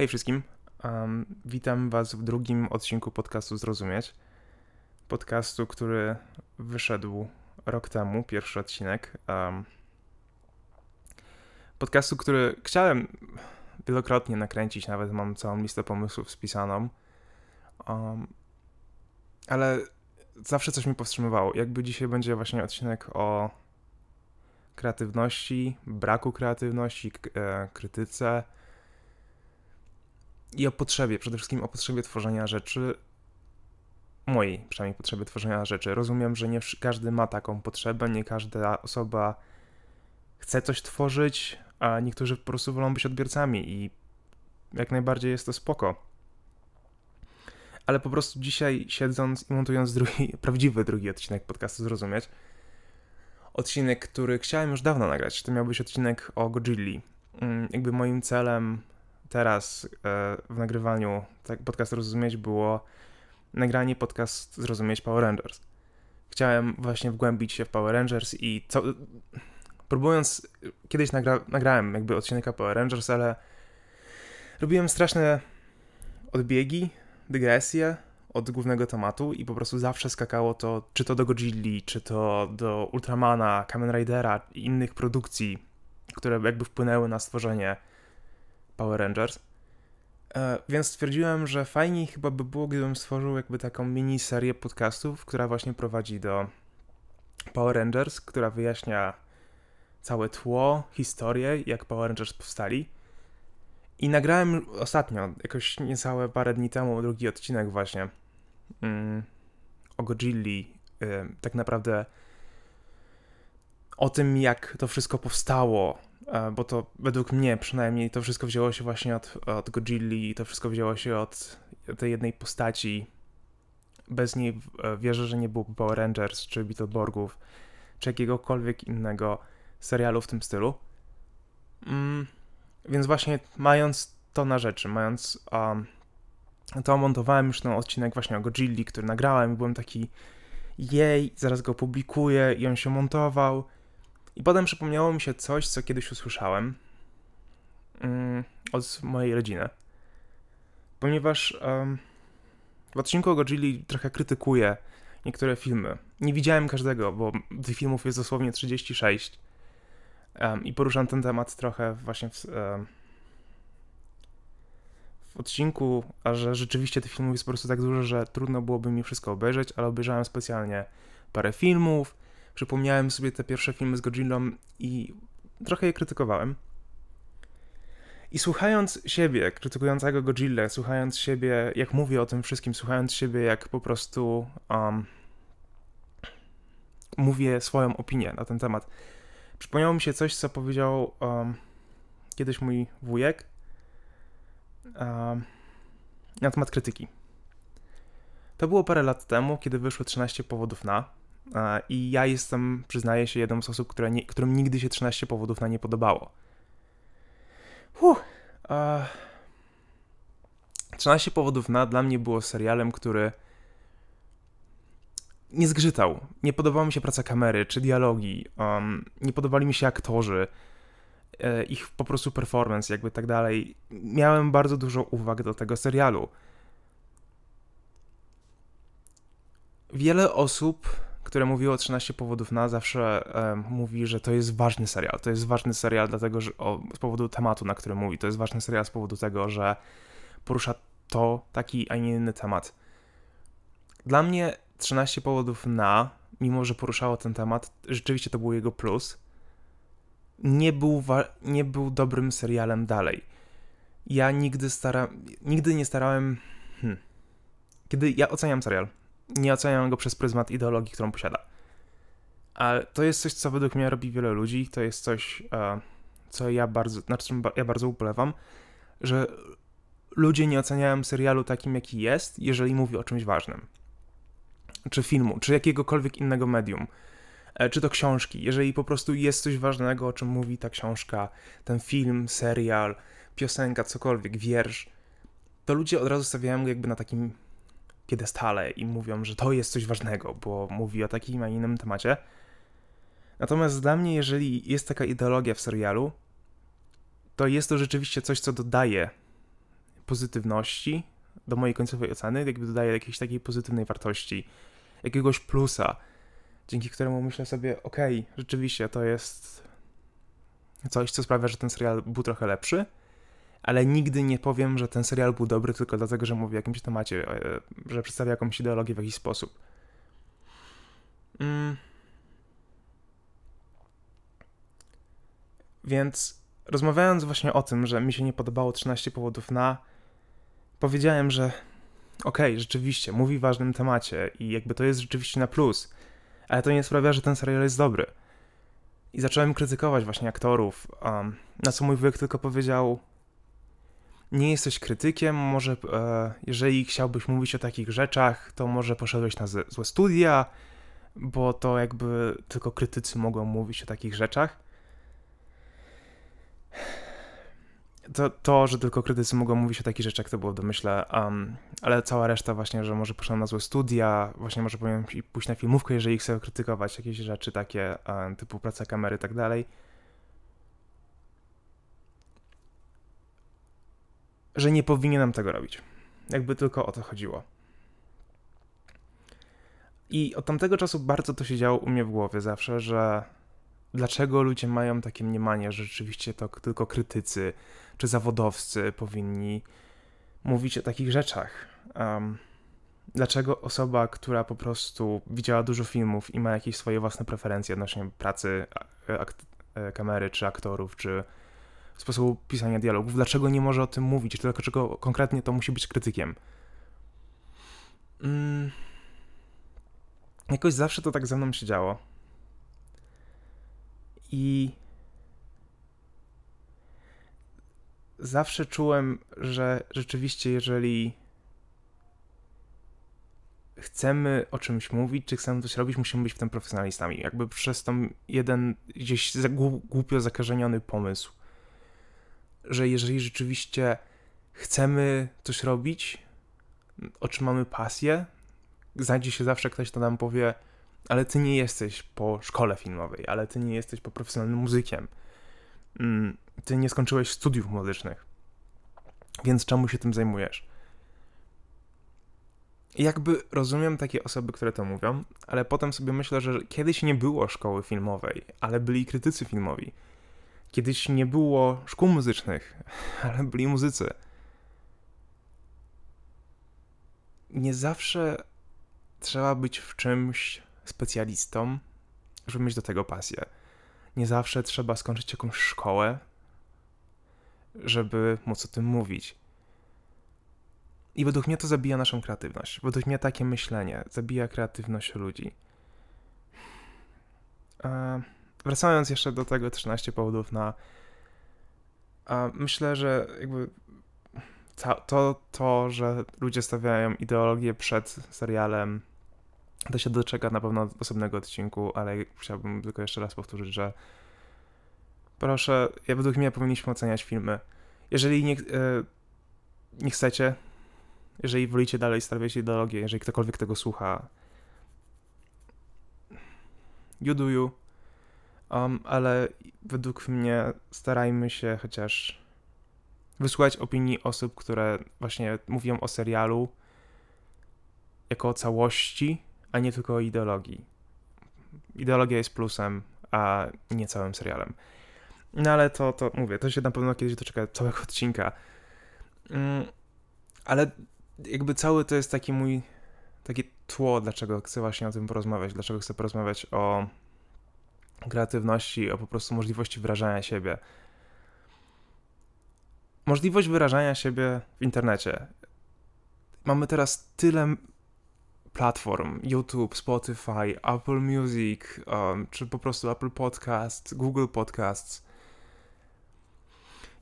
Hej wszystkim. Um, witam Was w drugim odcinku podcastu Zrozumieć. Podcastu, który wyszedł rok temu, pierwszy odcinek. Um, podcastu, który chciałem wielokrotnie nakręcić, nawet mam całą listę pomysłów spisaną. Um, ale zawsze coś mi powstrzymywało. Jakby dzisiaj będzie właśnie odcinek o kreatywności, braku kreatywności, e, krytyce i o potrzebie, przede wszystkim o potrzebie tworzenia rzeczy, mojej przynajmniej potrzeby tworzenia rzeczy. Rozumiem, że nie każdy ma taką potrzebę, nie każda osoba chce coś tworzyć, a niektórzy po prostu wolą być odbiorcami i jak najbardziej jest to spoko. Ale po prostu dzisiaj siedząc i montując drugi, prawdziwy drugi odcinek podcastu Zrozumieć, odcinek, który chciałem już dawno nagrać, to miał być odcinek o Godzilli. Mm, jakby moim celem teraz e, w nagrywaniu tak, podcastu Zrozumieć było nagranie podcast Zrozumieć Power Rangers. Chciałem właśnie wgłębić się w Power Rangers i co... Próbując, kiedyś nagra, nagrałem jakby odcinek Power Rangers, ale robiłem straszne odbiegi, dygresje od głównego tematu i po prostu zawsze skakało to, czy to do Godzilli, czy to do Ultramana, Kamen Ridera i innych produkcji, które jakby wpłynęły na stworzenie Power Rangers. E, więc stwierdziłem, że fajniej chyba by było, gdybym stworzył jakby taką mini serię podcastów, która właśnie prowadzi do Power Rangers, która wyjaśnia całe tło, historię, jak Power Rangers powstali. I nagrałem ostatnio, jakoś niecałe parę dni temu, drugi odcinek właśnie mm, o Godzilli. Y, tak naprawdę o tym, jak to wszystko powstało, bo to według mnie przynajmniej to wszystko wzięło się właśnie od, od Godzilli i to wszystko wzięło się od tej jednej postaci. Bez niej e, wierzę, że nie byłoby Power Rangers, czy Beetleborgów, czy jakiegokolwiek innego serialu w tym stylu. Mm, więc właśnie mając to na rzeczy, mając um, to montowałem już ten odcinek właśnie o Godzilli, który nagrałem i byłem taki jej, zaraz go publikuję i on się montował i potem przypomniało mi się coś, co kiedyś usłyszałem mm, od mojej rodziny. Ponieważ um, w odcinku o trochę krytykuję niektóre filmy. Nie widziałem każdego, bo tych filmów jest dosłownie 36. Um, I poruszam ten temat trochę właśnie w, um, w odcinku, a że rzeczywiście tych filmów jest po prostu tak dużo, że trudno byłoby mi wszystko obejrzeć, ale obejrzałem specjalnie parę filmów, przypomniałem sobie te pierwsze filmy z Godzillą i trochę je krytykowałem. I słuchając siebie, krytykującego Godzilla, słuchając siebie, jak mówię o tym wszystkim, słuchając siebie, jak po prostu um, mówię swoją opinię na ten temat, przypomniało mi się coś, co powiedział um, kiedyś mój wujek um, na temat krytyki. To było parę lat temu, kiedy wyszło 13 powodów na. I ja jestem, przyznaję się, jedną z osób, które nie, którym nigdy się 13 powodów na nie podobało. Huh, 13 powodów na dla mnie było serialem, który nie zgrzytał. Nie podobała mi się praca kamery czy dialogi. Um, nie podobali mi się aktorzy, e, ich po prostu performance, jakby tak dalej. Miałem bardzo dużo uwag do tego serialu. Wiele osób które mówiło 13 powodów na, zawsze e, mówi, że to jest ważny serial. To jest ważny serial dlatego, że o, z powodu tematu, na którym mówi. To jest ważny serial z powodu tego, że porusza to taki, a nie inny temat. Dla mnie 13 powodów na, mimo że poruszało ten temat, rzeczywiście to był jego plus. Nie był, nie był dobrym serialem dalej. Ja nigdy stara, nigdy nie starałem. Hmm. Kiedy ja oceniam serial, nie oceniam go przez pryzmat ideologii, którą posiada. Ale to jest coś, co według mnie robi wiele ludzi, to jest coś, e, co ja bardzo, na czym ja bardzo ubolewam, że ludzie nie oceniają serialu takim, jaki jest, jeżeli mówi o czymś ważnym. Czy filmu, czy jakiegokolwiek innego medium, e, czy to książki. Jeżeli po prostu jest coś ważnego, o czym mówi ta książka, ten film, serial, piosenka, cokolwiek, wiersz, to ludzie od razu stawiają go jakby na takim piedestale i mówią, że to jest coś ważnego, bo mówi o takim, a innym temacie. Natomiast dla mnie, jeżeli jest taka ideologia w serialu, to jest to rzeczywiście coś, co dodaje pozytywności do mojej końcowej oceny, jakby dodaje jakiejś takiej pozytywnej wartości, jakiegoś plusa, dzięki któremu myślę sobie, okej, okay, rzeczywiście to jest coś, co sprawia, że ten serial był trochę lepszy, ale nigdy nie powiem, że ten serial był dobry tylko dlatego, że mówi o jakimś temacie, e, że przedstawia jakąś ideologię w jakiś sposób. Mm. Więc rozmawiając właśnie o tym, że mi się nie podobało 13 powodów na, powiedziałem, że okej, okay, rzeczywiście, mówi w ważnym temacie i jakby to jest rzeczywiście na plus, ale to nie sprawia, że ten serial jest dobry. I zacząłem krytykować właśnie aktorów, um, na co mój wujek tylko powiedział, nie jesteś krytykiem, może e, jeżeli chciałbyś mówić o takich rzeczach, to może poszedłeś na złe studia, bo to jakby tylko krytycy mogą mówić o takich rzeczach. To, to, że tylko krytycy mogą mówić o takich rzeczach, to było w domyśle, um, ale cała reszta właśnie, że może poszedłem na złe studia, właśnie może powinien pójść na filmówkę, jeżeli chcę krytykować jakieś rzeczy takie um, typu praca kamery i tak dalej że nie powinienem tego robić. Jakby tylko o to chodziło. I od tamtego czasu bardzo to się działo u mnie w głowie zawsze, że dlaczego ludzie mają takie mniemanie, że rzeczywiście to tylko krytycy czy zawodowcy powinni mówić o takich rzeczach. Um, dlaczego osoba, która po prostu widziała dużo filmów i ma jakieś swoje własne preferencje odnośnie pracy e, kamery, czy aktorów, czy sposobu pisania dialogów, dlaczego nie może o tym mówić, czy dlaczego konkretnie to musi być krytykiem. Mm. Jakoś zawsze to tak ze mną się działo. I zawsze czułem, że rzeczywiście, jeżeli chcemy o czymś mówić, czy chcemy coś robić, musimy być w tym profesjonalistami. Jakby przez ten jeden gdzieś głupio zakażeniony pomysł że jeżeli rzeczywiście chcemy coś robić, o czym mamy pasję, znajdzie się zawsze ktoś, kto nam powie, ale ty nie jesteś po szkole filmowej, ale ty nie jesteś po profesjonalnym muzykiem. Mm, ty nie skończyłeś studiów muzycznych. Więc czemu się tym zajmujesz? Jakby rozumiem takie osoby, które to mówią, ale potem sobie myślę, że kiedyś nie było szkoły filmowej, ale byli krytycy filmowi Kiedyś nie było szkół muzycznych, ale byli muzycy. Nie zawsze trzeba być w czymś specjalistą, żeby mieć do tego pasję. Nie zawsze trzeba skończyć jakąś szkołę, żeby móc o tym mówić. I według mnie to zabija naszą kreatywność. Według mnie takie myślenie zabija kreatywność ludzi. Eee wracając jeszcze do tego 13 powodów na. A myślę, że jakby to, to, że ludzie stawiają ideologię przed serialem, to się doczeka na pewno osobnego odcinku, ale chciałbym tylko jeszcze raz powtórzyć, że proszę, ja według mnie powinniśmy oceniać filmy. Jeżeli nie, e, nie chcecie, jeżeli wolicie dalej stawiać ideologię, jeżeli ktokolwiek tego słucha, you do you um, ale według mnie starajmy się chociaż wysłuchać opinii osób, które właśnie mówią o serialu jako o całości, a nie tylko o ideologii. Ideologia jest plusem, a nie całym serialem. No ale to, to mówię, to się na pewno kiedyś doczeka całego odcinka. Mm, ale jakby cały to jest taki mój, takie tło, dlaczego chcę właśnie o tym porozmawiać, dlaczego chcę porozmawiać o kreatywności, o po prostu możliwości wyrażania siebie. Możliwość wyrażania siebie w internecie. Mamy teraz tyle platform: YouTube, Spotify, Apple Music, um, czy po prostu Apple Podcast, Google Podcasts.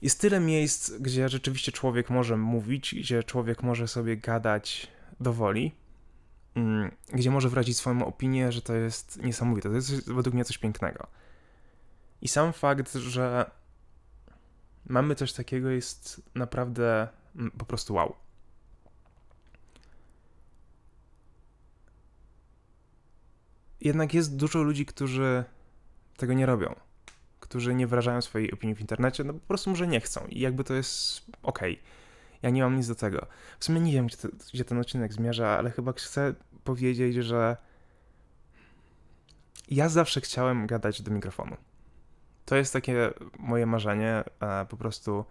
Jest tyle miejsc, gdzie rzeczywiście człowiek może mówić, gdzie człowiek może sobie gadać do woli. Mm, gdzie może wyrazić swoją opinię, że to jest niesamowite. To jest według mnie coś pięknego. I sam fakt, że mamy coś takiego jest naprawdę mm, po prostu wow. Jednak jest dużo ludzi, którzy tego nie robią, którzy nie wyrażają swojej opinii w internecie, no po prostu może nie chcą i jakby to jest ok. Ja nie mam nic do tego. W sumie nie wiem, gdzie, to, gdzie ten odcinek zmierza, ale chyba chcę powiedzieć, że ja zawsze chciałem gadać do mikrofonu. To jest takie moje marzenie, po prostu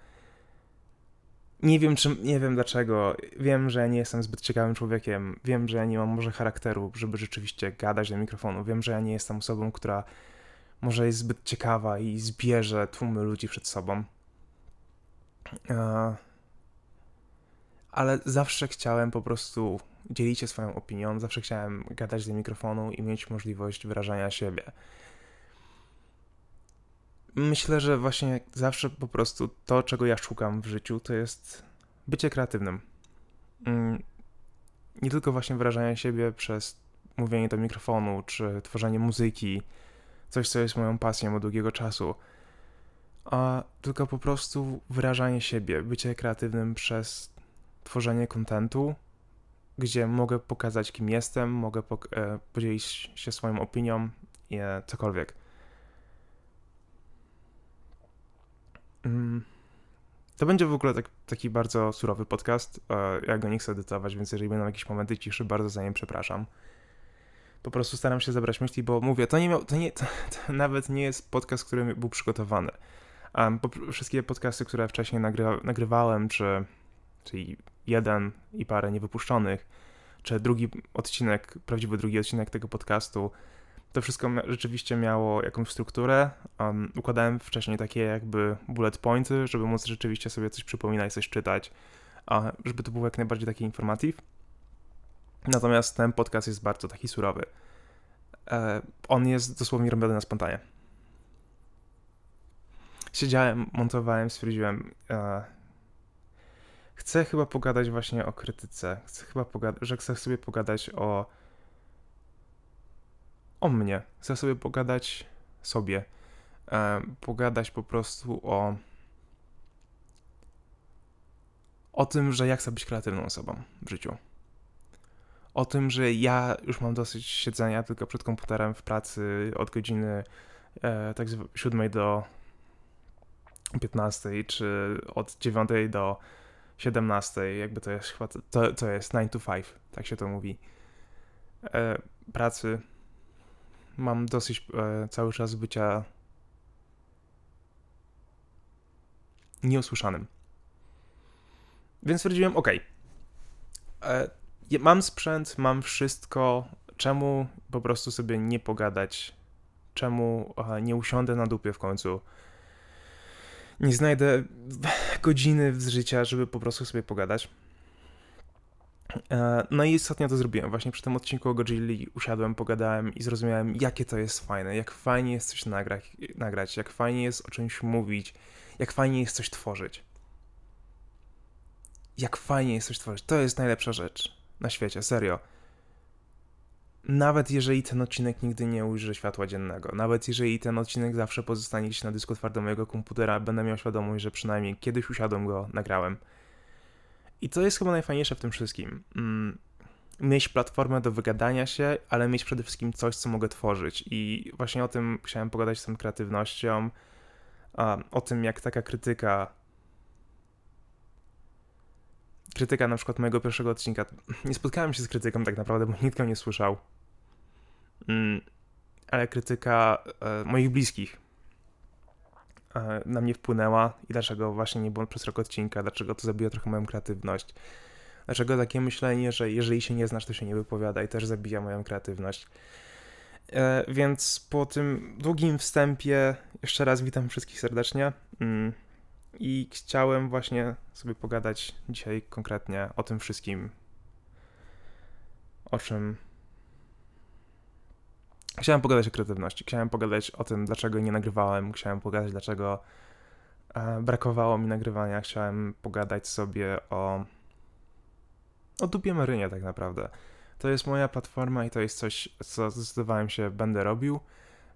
nie wiem, czym, nie wiem dlaczego. Wiem, że nie jestem zbyt ciekawym człowiekiem. Wiem, że ja nie mam może charakteru, żeby rzeczywiście gadać do mikrofonu. Wiem, że ja nie jestem osobą, która może jest zbyt ciekawa i zbierze tłumy ludzi przed sobą. Ale zawsze chciałem po prostu dzielić się swoją opinią, zawsze chciałem gadać do mikrofonu i mieć możliwość wyrażania siebie. Myślę, że właśnie zawsze po prostu to, czego ja szukam w życiu, to jest bycie kreatywnym. Mm, nie tylko właśnie wyrażanie siebie przez mówienie do mikrofonu, czy tworzenie muzyki, coś, co jest moją pasją od długiego czasu, a tylko po prostu wyrażanie siebie, bycie kreatywnym przez tworzenie kontentu, gdzie mogę pokazać, kim jestem, mogę pok- e, podzielić się swoją opinią, e, cokolwiek. Mm. To będzie w ogóle tak, taki bardzo surowy podcast. E, ja go nie chcę edytować, więc jeżeli będą jakieś momenty ciszy, bardzo za nie przepraszam. Po prostu staram się zabrać myśli, bo mówię, to nie miał, to, nie, to, to nawet nie jest podcast, który był przygotowany. Um, wszystkie podcasty, które wcześniej nagry, nagrywałem, czy, czyli jeden i parę niewypuszczonych, czy drugi odcinek, prawdziwy drugi odcinek tego podcastu, to wszystko rzeczywiście miało jakąś strukturę. Um, układałem wcześniej takie jakby bullet pointy, żeby móc rzeczywiście sobie coś przypominać, coś czytać, a żeby to był jak najbardziej taki informatyw. Natomiast ten podcast jest bardzo taki surowy. E, on jest dosłownie robiony na spontanie. Siedziałem, montowałem, stwierdziłem, e, chcę chyba pogadać właśnie o krytyce. Chcę chyba pogadać, że chcę sobie pogadać o o mnie. Chcę sobie pogadać sobie. E, pogadać po prostu o o tym, że ja chcę być kreatywną osobą w życiu. O tym, że ja już mam dosyć siedzenia tylko przed komputerem w pracy od godziny e, tak 7 do 15, czy od 9 do 17, jakby to jest chyba, to, to jest 9 to 5, tak się to mówi. E, pracy. Mam dosyć e, cały czas bycia nieusłyszanym. Więc stwierdziłem, ok, e, mam sprzęt, mam wszystko, czemu po prostu sobie nie pogadać, czemu nie usiądę na dupie w końcu, nie znajdę godziny z życia, żeby po prostu sobie pogadać. E, no i ostatnio to zrobiłem. Właśnie przy tym odcinku o Godzilli usiadłem, pogadałem i zrozumiałem, jakie to jest fajne, jak fajnie jest coś nagrać, nagrać, jak fajnie jest o czymś mówić, jak fajnie jest coś tworzyć. Jak fajnie jest coś tworzyć. To jest najlepsza rzecz na świecie, serio. Nawet jeżeli ten odcinek nigdy nie ujrzy światła dziennego, nawet jeżeli ten odcinek zawsze pozostanie gdzieś na dysku twardym mojego komputera, będę miał świadomość, że przynajmniej kiedyś usiadłem go, nagrałem i to jest chyba najfajniejsze w tym wszystkim. Mm, mieć platformę do wygadania się, ale mieć przede wszystkim coś, co mogę tworzyć. I właśnie o tym chciałem pogadać z tą kreatywnością, o tym, jak taka krytyka. Krytyka na przykład mojego pierwszego odcinka. Nie spotkałem się z krytyką tak naprawdę, bo nikt go nie słyszał. Mm, ale krytyka e, moich bliskich E, na mnie wpłynęła i dlaczego właśnie nie było przez rok odcinka, dlaczego to zabija trochę moją kreatywność. Dlaczego takie myślenie, że jeżeli się nie znasz, to się nie wypowiada i też zabija moją kreatywność. E, więc po tym długim wstępie jeszcze raz witam wszystkich serdecznie mm, i chciałem właśnie sobie pogadać dzisiaj konkretnie o tym wszystkim, o czym Chciałem pogadać o kreatywności, chciałem pogadać o tym, dlaczego nie nagrywałem, chciałem pogadać, dlaczego e, brakowało mi nagrywania, chciałem pogadać sobie o o dupie marynie tak naprawdę. To jest moja platforma i to jest coś, co zdecydowałem się, będę robił,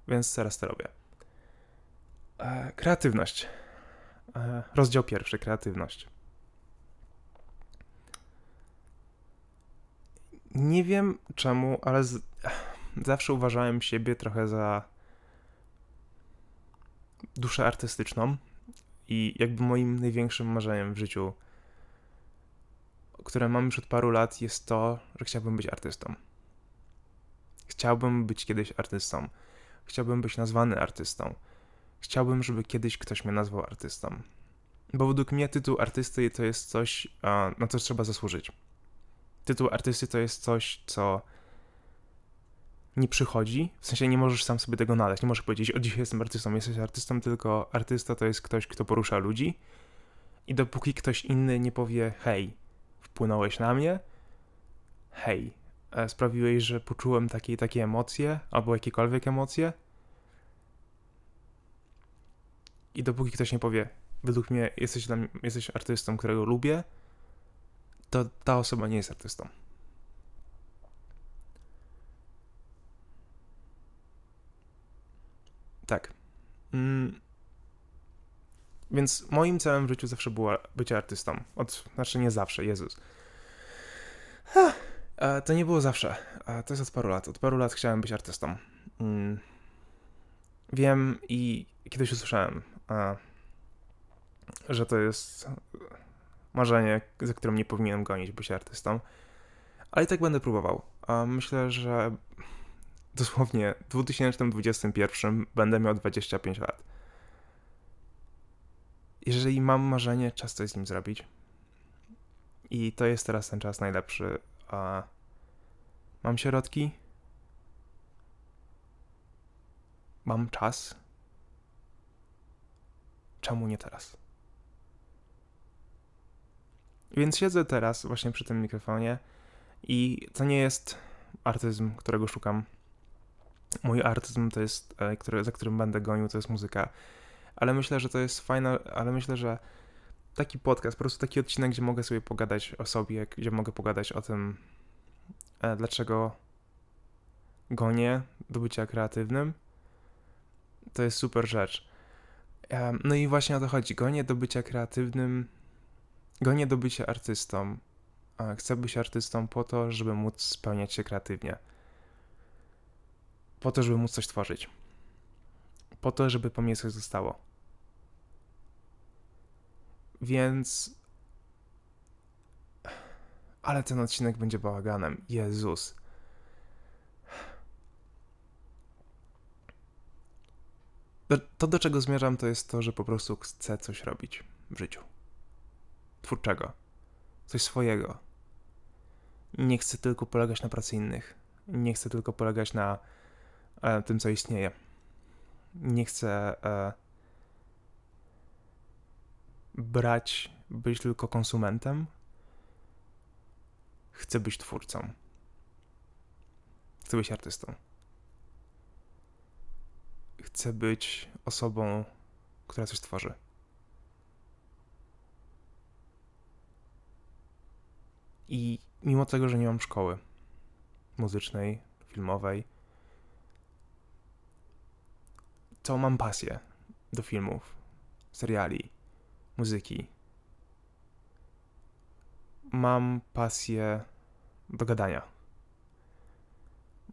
więc teraz to robię. E, kreatywność. E, rozdział pierwszy, kreatywność. Nie wiem czemu, ale z zawsze uważałem siebie trochę za duszę artystyczną i jakby moim największym marzeniem w życiu które mam już od paru lat, jest to, że chciałbym być artystą. Chciałbym być kiedyś artystą. Chciałbym być nazwany artystą. Chciałbym, żeby kiedyś ktoś mnie nazwał artystą. Bo według mnie tytuł artysty to jest coś, na co trzeba zasłużyć. Tytuł artysty to jest coś, co nie przychodzi, w sensie nie możesz sam sobie tego nadać, nie możesz powiedzieć, o dzisiaj jestem artystą, jesteś artystą, tylko artysta to jest ktoś, kto porusza ludzi i dopóki ktoś inny nie powie, hej, wpłynąłeś na mnie, hej, e, sprawiłeś, że poczułem takie takie emocje, albo jakiekolwiek emocje i dopóki ktoś nie powie, według mnie jesteś, mnie, jesteś artystą, którego lubię, to ta osoba nie jest artystą. Tak. Mm. Więc moim celem w życiu zawsze było bycie artystą. Od, znaczy nie zawsze, Jezus. E, to nie było zawsze. To jest od paru lat. Od paru lat chciałem być artystą. Mm. Wiem i kiedyś usłyszałem, że to jest marzenie, za którym nie powinienem gonić, być artystą. Ale i tak będę próbował. Myślę, że dosłownie w 2021 będę miał 25 lat. Jeżeli mam marzenie, czas coś z nim zrobić. I to jest teraz ten czas najlepszy. A mam środki. Mam czas. Czemu nie teraz? Więc siedzę teraz właśnie przy tym mikrofonie i to nie jest artyzm, którego szukam mój artyzm to jest, e, który, za którym będę gonił, to jest muzyka. Ale myślę, że to jest fajne, ale myślę, że taki podcast, po prostu taki odcinek, gdzie mogę sobie pogadać o sobie, gdzie mogę pogadać o tym, e, dlaczego gonię do bycia kreatywnym, to jest super rzecz. E, no i właśnie o to chodzi. Gonię do bycia kreatywnym, gonię do bycia artystą. Chcę być artystą po to, żeby móc spełniać się kreatywnie po to, żeby móc coś tworzyć. Po to, żeby po mnie coś zostało. Więc. Ale ten odcinek będzie bałaganem. Jezus. To, do czego zmierzam, to jest to, że po prostu chcę coś robić w życiu. Twórczego. Coś swojego. Nie chcę tylko polegać na pracy innych. Nie chcę tylko polegać na tym, co istnieje. Nie chcę e, brać, być tylko konsumentem. Chcę być twórcą. Chcę być artystą. Chcę być osobą, która coś tworzy. I mimo tego, że nie mam szkoły muzycznej, filmowej, to mam pasję do filmów, seriali, muzyki. Mam pasję do gadania.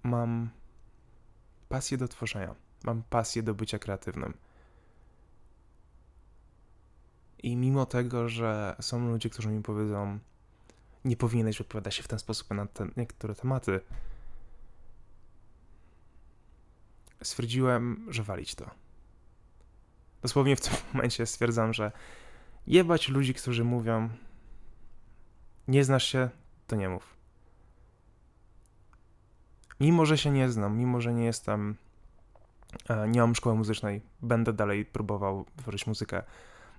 Mam pasję do tworzenia. Mam pasję do bycia kreatywnym. I mimo tego, że są ludzie, którzy mi powiedzą, nie powinieneś wypowiadać się w ten sposób na te niektóre tematy, stwierdziłem, że walić to. Dosłownie w tym momencie stwierdzam, że jebać ludzi, którzy mówią nie znasz się, to nie mów. Mimo, że się nie znam, mimo, że nie jestem, e, nie mam szkoły muzycznej, będę dalej próbował tworzyć muzykę.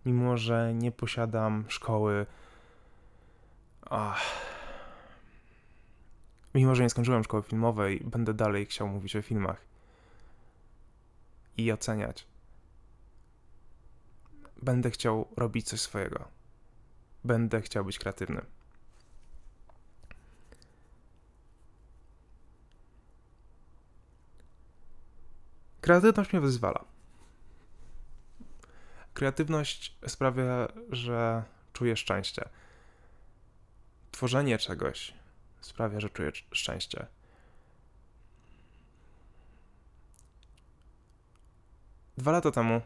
Mimo, że nie posiadam szkoły, ach, mimo, że nie skończyłem szkoły filmowej, będę dalej chciał mówić o filmach i oceniać. Będę chciał robić coś swojego. Będę chciał być kreatywny. Kreatywność mnie wyzwala. Kreatywność sprawia, że czuję szczęście. Tworzenie czegoś sprawia, że czuję szczęście. Dwa lata temu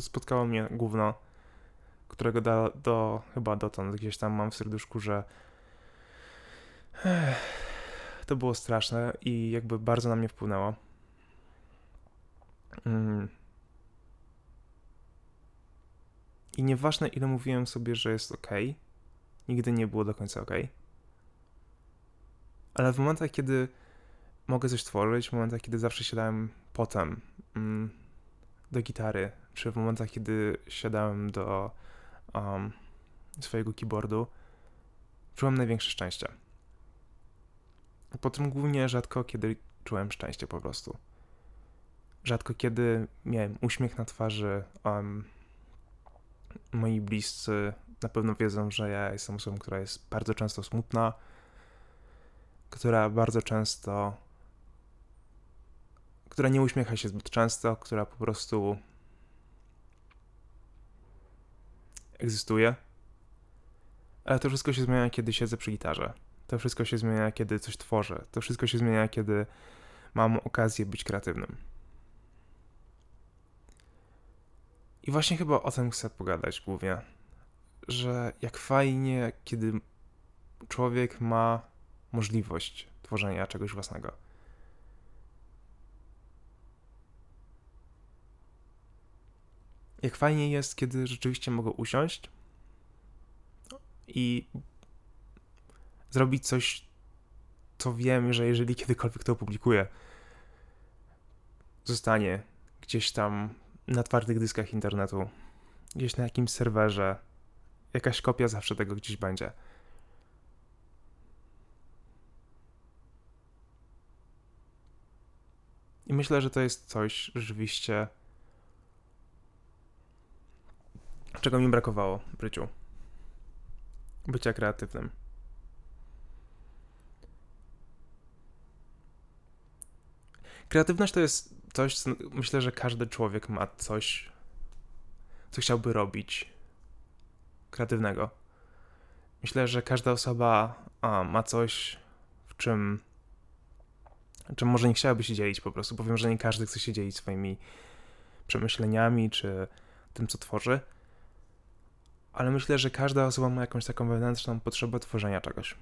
spotkało mnie gówno, którego do, do chyba dotąd gdzieś tam mam w serduszku, że ech, to było straszne i jakby bardzo na mnie wpłynęło. Mm. I nieważne ile mówiłem sobie, że jest ok, nigdy nie było do końca ok. Ale w momentach, kiedy mogę coś tworzyć, w momentach, kiedy zawsze siadałem potem mm, do gitary, czy w momentach, kiedy siadałem do um, swojego keyboardu, czułem największe szczęście. Potem głównie rzadko kiedy czułem szczęście po prostu. Rzadko kiedy miałem uśmiech na twarzy. Um, moi bliscy na pewno wiedzą, że ja jestem osobą, która jest bardzo często smutna, która bardzo często, która nie uśmiecha się zbyt często, która po prostu egzystuje. Ale to wszystko się zmienia, kiedy siedzę przy gitarze. To wszystko się zmienia, kiedy coś tworzę. To wszystko się zmienia, kiedy mam okazję być kreatywnym. I właśnie chyba o tym chcę pogadać głównie. Że jak fajnie, kiedy człowiek ma możliwość tworzenia czegoś własnego. Jak fajnie jest, kiedy rzeczywiście mogę usiąść i zrobić coś, co wiem, że jeżeli kiedykolwiek to opublikuję, zostanie gdzieś tam na twardych dyskach internetu, gdzieś na jakimś serwerze. Jakaś kopia zawsze tego gdzieś będzie. I myślę, że to jest coś rzeczywiście, czego mi brakowało w życiu. Bycia kreatywnym. Kreatywność to jest coś, co myślę, że każdy człowiek ma coś, co chciałby robić kreatywnego. Myślę, że każda osoba a, ma coś, w czym, czym może nie chciałaby się dzielić po prostu. Powiem, że nie każdy chce się dzielić swoimi przemyśleniami czy tym, co tworzy. Ale myślę, że każda osoba ma jakąś taką wewnętrzną potrzebę tworzenia czegoś.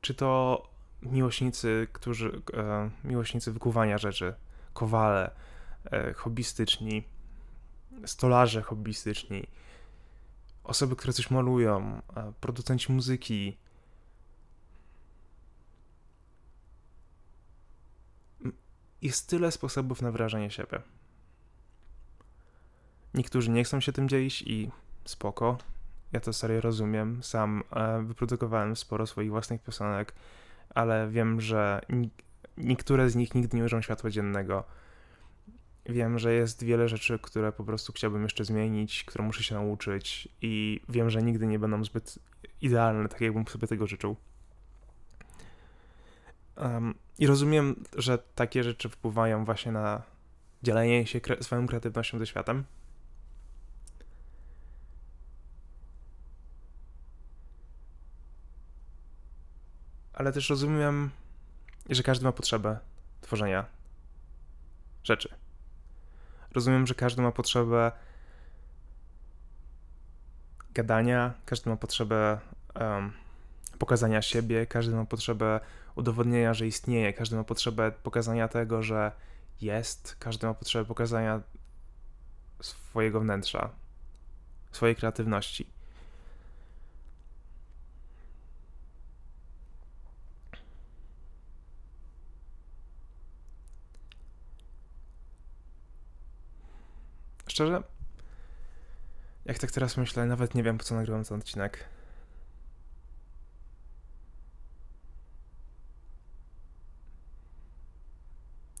Czy to miłośnicy, którzy, e, miłośnicy wykuwania rzeczy, kowale, e, hobbystyczni, stolarze hobbystyczni, osoby, które coś malują, e, producenci muzyki. Jest tyle sposobów na wyrażanie siebie. Niektórzy nie chcą się tym dzielić i spoko. Ja to serio rozumiem. Sam e, wyprodukowałem sporo swoich własnych piosenek ale wiem, że niektóre z nich nigdy nie ujrzą światła dziennego. Wiem, że jest wiele rzeczy, które po prostu chciałbym jeszcze zmienić, które muszę się nauczyć, i wiem, że nigdy nie będą zbyt idealne, tak jakbym sobie tego życzył. Um, I rozumiem, że takie rzeczy wpływają właśnie na dzielenie się kre swoją kreatywnością ze światem. Ale też rozumiem, że każdy ma potrzebę tworzenia rzeczy. Rozumiem, że każdy ma potrzebę gadania, każdy ma potrzebę um, pokazania siebie, każdy ma potrzebę udowodnienia, że istnieje, każdy ma potrzebę pokazania tego, że jest, każdy ma potrzebę pokazania swojego wnętrza, swojej kreatywności. Szczerze, jak tak teraz myślę, nawet nie wiem, po co nagrywam ten odcinek.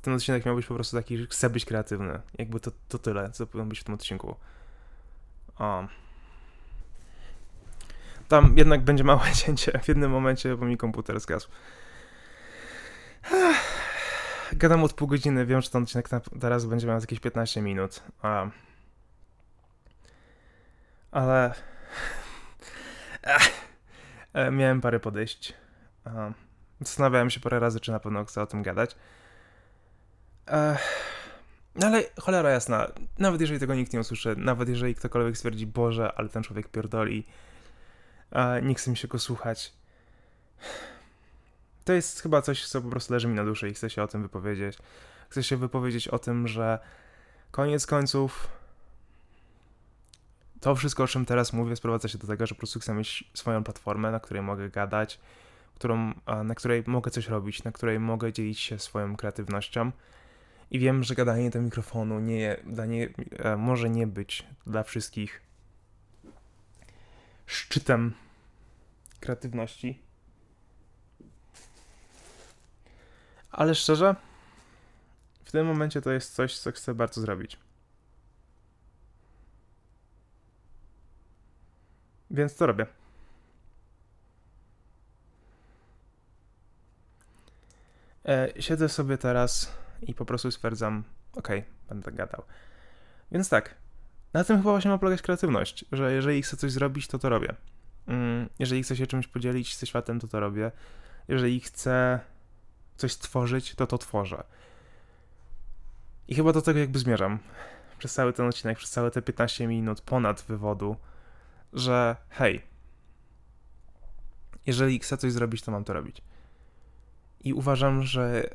Ten odcinek miał być po prostu taki, że chcę być kreatywny. Jakby to, to tyle, co powinno być w tym odcinku. Tam jednak będzie małe cięcie w jednym momencie, bo mi komputer zgasł. Gadam od pół godziny, wiem, że ten odcinek teraz będzie miał jakieś 15 minut. Ale... E, miałem parę podejść. Zastanawiałem się parę razy, czy na pewno chcę o tym gadać. No ale cholera jasna, nawet jeżeli tego nikt nie usłyszy, nawet jeżeli ktokolwiek stwierdzi, Boże, ale ten człowiek pierdoli, nie chce mi się go słuchać. To jest chyba coś, co po prostu leży mi na duszy i chcę się o tym wypowiedzieć. Chcę się wypowiedzieć o tym, że koniec końców to wszystko, o czym teraz mówię, sprowadza się do tego, że po prostu chcę mieć swoją platformę, na której mogę gadać, którą, na której mogę coś robić, na której mogę dzielić się swoją kreatywnością. I wiem, że gadanie do mikrofonu nie, nie, e, może nie być dla wszystkich szczytem kreatywności. Ale szczerze, w tym momencie to jest coś, co chcę bardzo zrobić. Więc to robię. E, siedzę sobie teraz i po prostu stwierdzam, ok, będę gadał. Więc tak, na tym chyba właśnie ma polegać kreatywność, że jeżeli chcę coś zrobić, to to robię. Mm, jeżeli chcę się czymś podzielić ze światem, to to robię. Jeżeli chcę coś stworzyć, to to tworzę. I chyba do tego jakby zmierzam przez cały ten odcinek, przez całe te 15 minut ponad wywodu, że hej, jeżeli chcę coś zrobić, to mam to robić. I uważam, że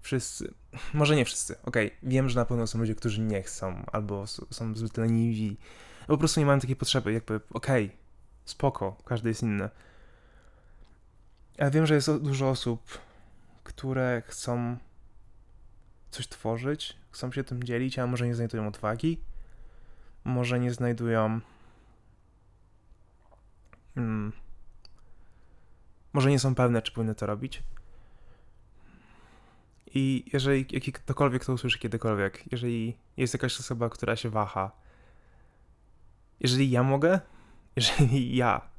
wszyscy, może nie wszyscy, okej, okay, wiem, że na pewno są ludzie, którzy nie chcą, albo są zbyt leniwi, po prostu nie mają takiej potrzeby, jakby, okej, okay, spoko, każdy jest inny. Ale wiem, że jest dużo osób, które chcą coś tworzyć, chcą się tym dzielić, a może nie znajdują odwagi, może nie znajdują. Hmm, może nie są pewne, czy powinny to robić. I jeżeli ktokolwiek to usłyszy kiedykolwiek, jeżeli jest jakaś osoba, która się waha, jeżeli ja mogę, jeżeli ja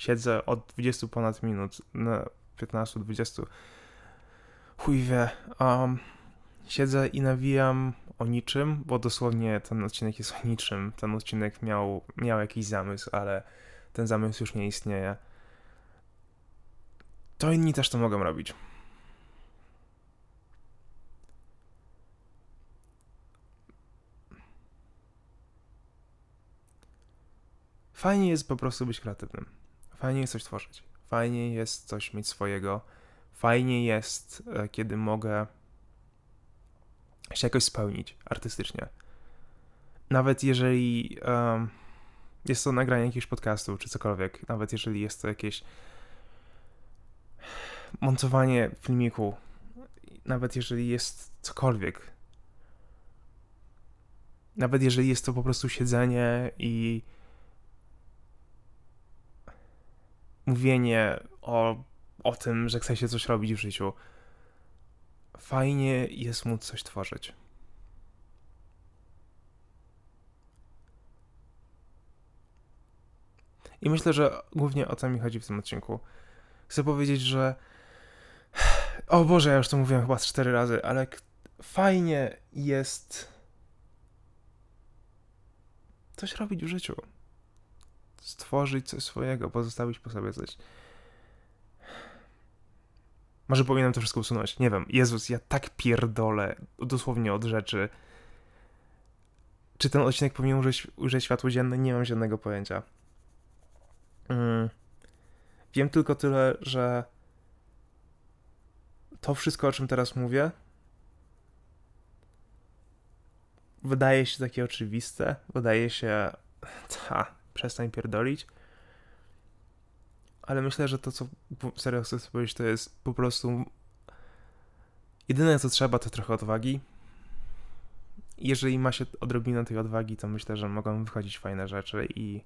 siedzę od 20 ponad minut na 15-20, chuj wie, um, siedzę i nawijam o niczym, bo dosłownie ten odcinek jest o niczym. Ten odcinek miał, miał jakiś zamysł, ale ten zamysł już nie istnieje. To inni też to mogą robić. Fajnie jest po prostu być kreatywnym. Fajnie jest coś tworzyć. Fajnie jest coś mieć swojego. Fajnie jest, e, kiedy mogę się jakoś spełnić artystycznie. Nawet jeżeli um, jest to nagranie jakiegoś podcastu czy cokolwiek, nawet jeżeli jest to jakieś montowanie filmiku, nawet jeżeli jest cokolwiek, nawet jeżeli jest to po prostu siedzenie i mówienie o, o tym, że chce się coś robić w życiu, fajnie jest móc coś tworzyć. I myślę, że głównie o to mi chodzi w tym odcinku. Chcę powiedzieć, że. O Boże, ja już to mówiłem chyba cztery razy, ale fajnie jest coś robić w życiu. Stworzyć coś swojego, pozostawić po sobie coś. Może powinienem to wszystko usunąć. Nie wiem. Jezus, ja tak pierdolę dosłownie od rzeczy. Czy ten odcinek powinien użyć, użyć światło dzienne? Nie mam żadnego pojęcia. Mm. Wiem tylko tyle, że to wszystko, o czym teraz mówię, wydaje się takie oczywiste. Wydaje się, ta, przestań pierdolić ale myślę, że to, co serio chcę powiedzieć, to jest po prostu jedyne, co trzeba, to trochę odwagi. Jeżeli ma się odrobinę tej odwagi, to myślę, że mogą wychodzić fajne rzeczy i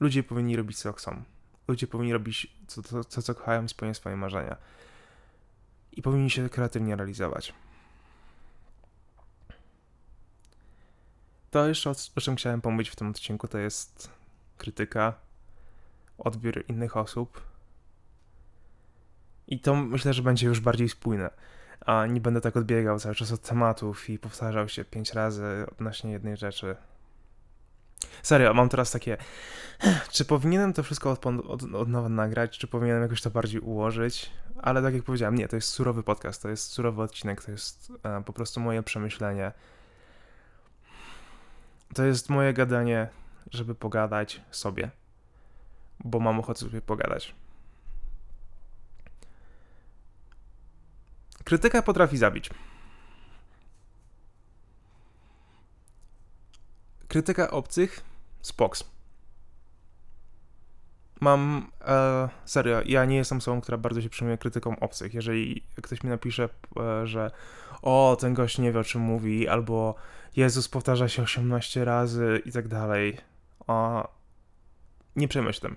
ludzie powinni robić co chcą. Ludzie powinni robić co, co, co, kochają i spełniać swoje marzenia. I powinni się kreatywnie realizować. To jeszcze o, o czym chciałem pomówić w tym odcinku, to jest krytyka, odbiór innych osób. I to myślę, że będzie już bardziej spójne. A nie będę tak odbiegał cały czas od tematów i powtarzał się pięć razy odnośnie jednej rzeczy. Serio, mam teraz takie. Czy powinienem to wszystko od, od, od nowa nagrać? Czy powinienem jakoś to bardziej ułożyć? Ale tak jak powiedziałem, nie, to jest surowy podcast, to jest surowy odcinek, to jest e, po prostu moje przemyślenie. To jest moje gadanie, żeby pogadać sobie, bo mam ochotę sobie pogadać. Krytyka potrafi zabić. Krytyka obcych, spoks. Mam, e, serio, ja nie jestem osobą, która bardzo się przejmuje krytyką obcych. Jeżeli ktoś mi napisze, e, że o, ten gość nie wie o czym mówi, albo Jezus powtarza się 18 razy i tak dalej, o, nie przejmuj się tym.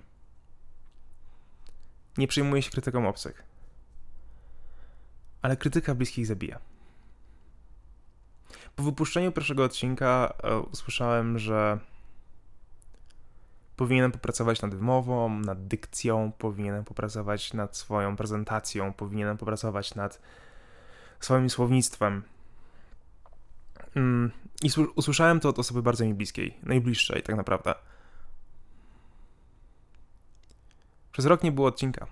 Nie przejmuję się krytyką obcych. Ale krytyka bliskich zabija. Po wypuszczeniu pierwszego odcinka e, usłyszałem, że powinienem popracować nad wymową, nad dykcją, powinienem popracować nad swoją prezentacją, powinienem popracować nad swoim słownictwem. Mm, I usłyszałem to od osoby bardzo mi bliskiej, najbliższej tak naprawdę. Przez rok nie było odcinka.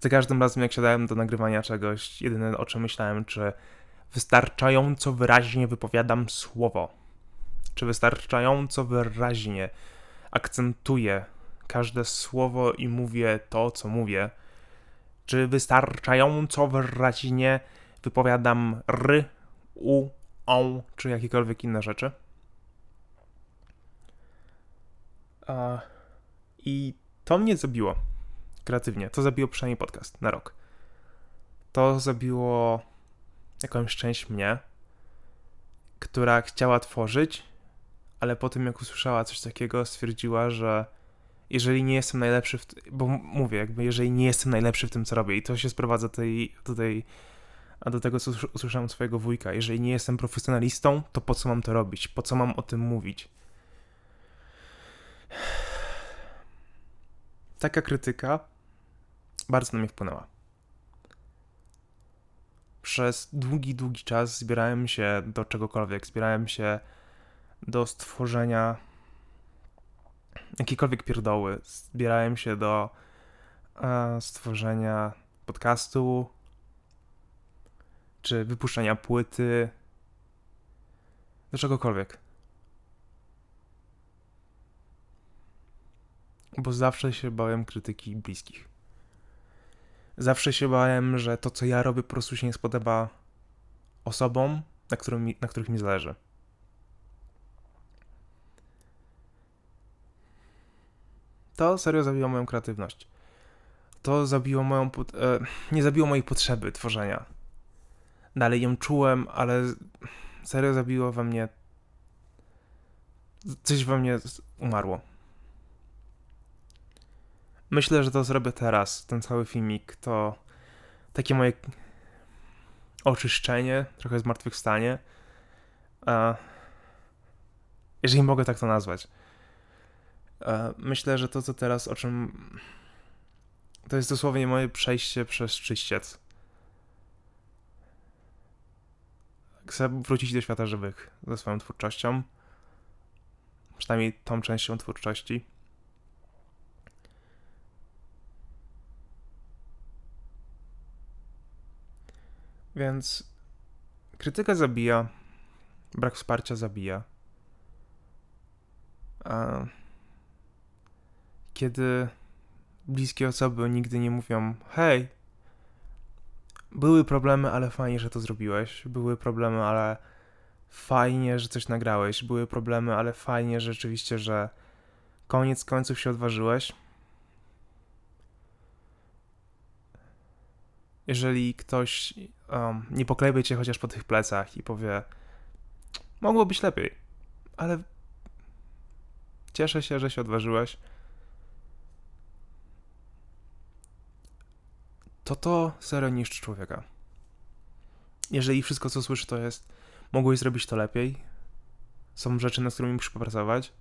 Za każdym razem, jak siadałem do nagrywania czegoś, jedyne o czym myślałem, czy wystarczająco wyraźnie wypowiadam słowo, czy wystarczająco wyraźnie akcentuję każde słowo i mówię to, co mówię, czy wystarczająco wyraźnie wypowiadam ry, u, on, czy jakiekolwiek inne rzeczy. I to mnie zabiło kreatywnie. To zabiło przynajmniej podcast na rok. To zabiło jakąś część mnie, która chciała tworzyć, ale po tym jak usłyszała coś takiego, stwierdziła, że jeżeli nie jestem najlepszy w bo mówię, jakby jeżeli nie jestem najlepszy w tym, co robię i to się sprowadza tej, do tej a do tego, co usłyszałem od swojego wujka, jeżeli nie jestem profesjonalistą, to po co mam to robić? Po co mam o tym mówić? Taka krytyka bardzo na mnie wpłynęła. Przez długi, długi czas zbierałem się do czegokolwiek. Zbierałem się do stworzenia jakiejkolwiek pierdoły. Zbierałem się do e, stworzenia podcastu, czy wypuszczenia płyty, do czegokolwiek. Bo zawsze się bałem krytyki bliskich. Zawsze się bałem, że to, co ja robię, po prostu się nie spodoba osobom, na, którym, na których mi zależy. To serio zabiło moją kreatywność. To zabiło moją. E, nie zabiło mojej potrzeby tworzenia. Dalej ją czułem, ale serio zabiło we mnie. Coś we mnie umarło. Myślę, że to zrobię teraz, ten cały filmik, to takie moje oczyszczenie, trochę zmartwychwstanie. Jeżeli mogę tak to nazwać. Myślę, że to, co teraz, o czym. To jest dosłownie moje przejście przez czyściec. Chcę wrócić do świata żywych ze swoją twórczością. Przynajmniej tą częścią twórczości. Więc krytyka zabija, brak wsparcia zabija. A kiedy bliskie osoby nigdy nie mówią: Hej, były problemy, ale fajnie, że to zrobiłeś. Były problemy, ale fajnie, że coś nagrałeś. Były problemy, ale fajnie rzeczywiście, że koniec końców się odważyłeś. jeżeli ktoś um, nie poklejby cię chociaż po tych plecach i powie, mogło być lepiej, ale cieszę się, że się odważyłeś, to to serio niszczy człowieka. Jeżeli wszystko, co słyszy, to jest, mogłeś zrobić to lepiej, są rzeczy, nad którymi musisz popracować,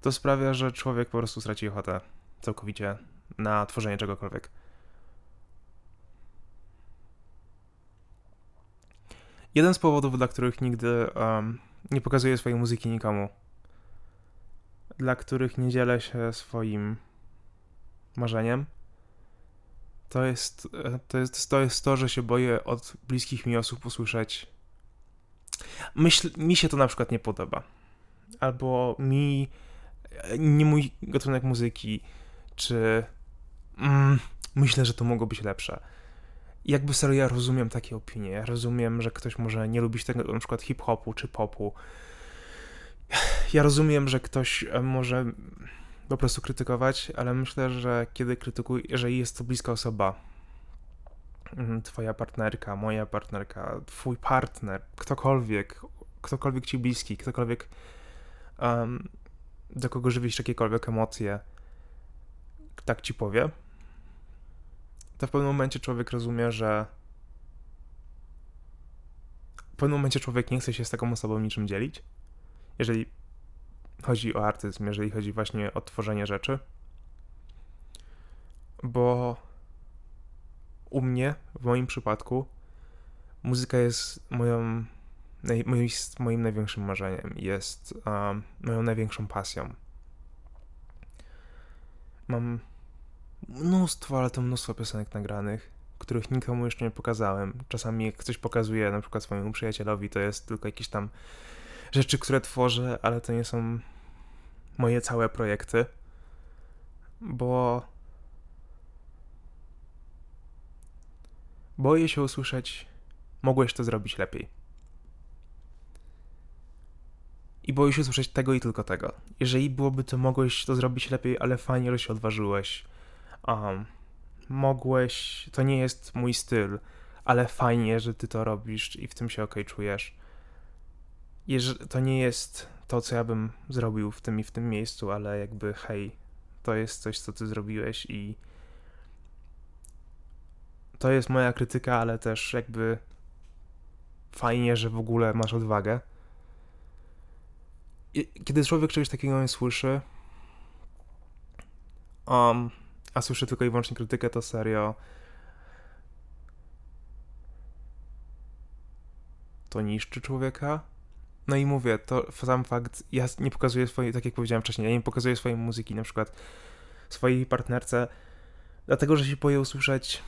to sprawia, że człowiek po prostu straci ochotę całkowicie na tworzenie czegokolwiek. jeden z powodów, dla których nigdy um, nie pokazuję swojej muzyki nikomu, dla których nie dzielę się swoim marzeniem, to jest, e, to jest, to jest to, że się boję od bliskich mi osób usłyszeć. Myśl, mi się to na przykład nie podoba. Albo mi e, nie mój gatunek muzyki, czy mm, myślę, że to mogło być lepsze. Jakby serio, ja rozumiem takie opinie. Ja rozumiem, że ktoś może nie lubić tego na przykład hip-hopu czy popu. Ja rozumiem, że ktoś e, może po prostu krytykować, ale myślę, że kiedy krytykuj, jeżeli jest to bliska osoba, mm, twoja partnerka, moja partnerka, twój partner, ktokolwiek, ktokolwiek ci bliski, ktokolwiek um, do kogo żywisz jakiekolwiek emocje, tak ci powie, to w pewnym momencie człowiek rozumie, że w pewnym momencie człowiek nie chce się z taką osobą niczym dzielić. Jeżeli chodzi o artyzm, jeżeli chodzi właśnie o tworzenie rzeczy. Bo u mnie, w moim przypadku, muzyka jest moją, naj, moim największym marzeniem, jest um, moją największą pasją. Mam mnóstwo, ale to mnóstwo piosenek nagranych, których nikomu jeszcze nie pokazałem. Czasami jak coś pokazuję na przykład swojemu przyjacielowi, to jest tylko jakieś tam rzeczy, które tworzę, ale to nie są moje całe projekty, bo boję się usłyszeć, mogłeś to zrobić lepiej. I boję się usłyszeć tego i tylko tego. Jeżeli byłoby to, mogłeś to zrobić lepiej, ale fajnie, że się odważyłeś. Um, mogłeś, to nie jest mój styl, ale fajnie, że ty to robisz i w tym się ok czujesz. Jeż, to nie jest to, co ja bym zrobił w tym i w tym miejscu, ale jakby hej, to jest coś, co ty zrobiłeś i to jest moja krytyka, ale też jakby fajnie, że w ogóle masz odwagę. I kiedy człowiek czegoś takiego nie słyszy, um, a słyszy tylko i wyłącznie krytykę, to serio to niszczy człowieka no i mówię, to sam fakt, ja nie pokazuję swojej, tak jak powiedziałem wcześniej, ja nie pokazuję swojej muzyki na przykład swojej partnerce, dlatego, że się boję usłyszeć,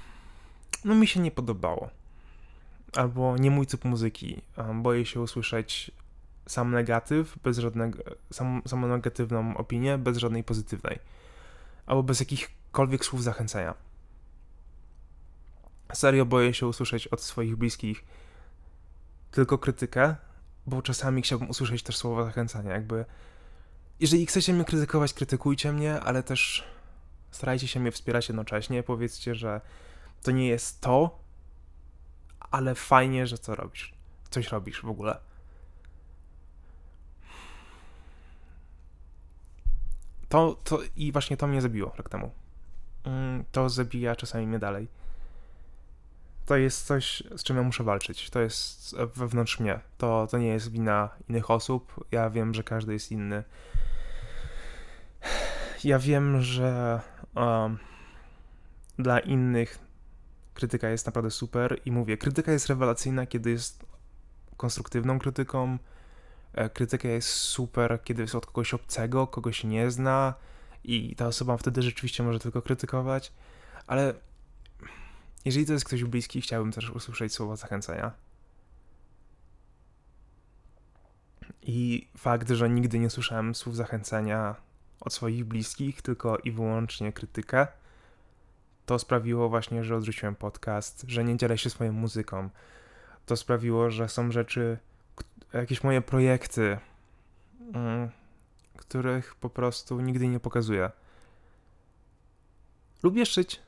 no mi się nie podobało. Albo nie mój typ muzyki. Boję się usłyszeć sam negatyw, bez żadnego, sam, samą negatywną opinię, bez żadnej pozytywnej. Albo bez jakichkolwiek słów zachęcenia. Serio boję się usłyszeć od swoich bliskich tylko krytykę, bo czasami chciałbym usłyszeć też słowa zachęcania, jakby jeżeli chcecie mnie krytykować, krytykujcie mnie, ale też starajcie się mnie wspierać jednocześnie, powiedzcie, że to nie jest to, ale fajnie, że co robisz, coś robisz w ogóle. To, to i właśnie to mnie zabiło rok temu. Mm, to zabija czasami mnie dalej to jest coś, z czym ja muszę walczyć. To jest wewnątrz mnie. To, to nie jest wina innych osób. Ja wiem, że każdy jest inny. Ja wiem, że um, dla innych krytyka jest naprawdę super i mówię, krytyka jest rewelacyjna, kiedy jest konstruktywną krytyką. E, krytyka jest super, kiedy jest od kogoś obcego, kogoś nie zna i ta osoba wtedy rzeczywiście może tylko krytykować, ale jeżeli to jest ktoś bliski, chciałbym też usłyszeć słowa zachęcenia. I fakt, że nigdy nie słyszałem słów zachęcenia od swoich bliskich, tylko i wyłącznie krytykę, to sprawiło właśnie, że odrzuciłem podcast, że nie dzielę się swoją muzyką. To sprawiło, że są rzeczy, jakieś moje projekty, mm, których po prostu nigdy nie pokazuję. Lubię szyć.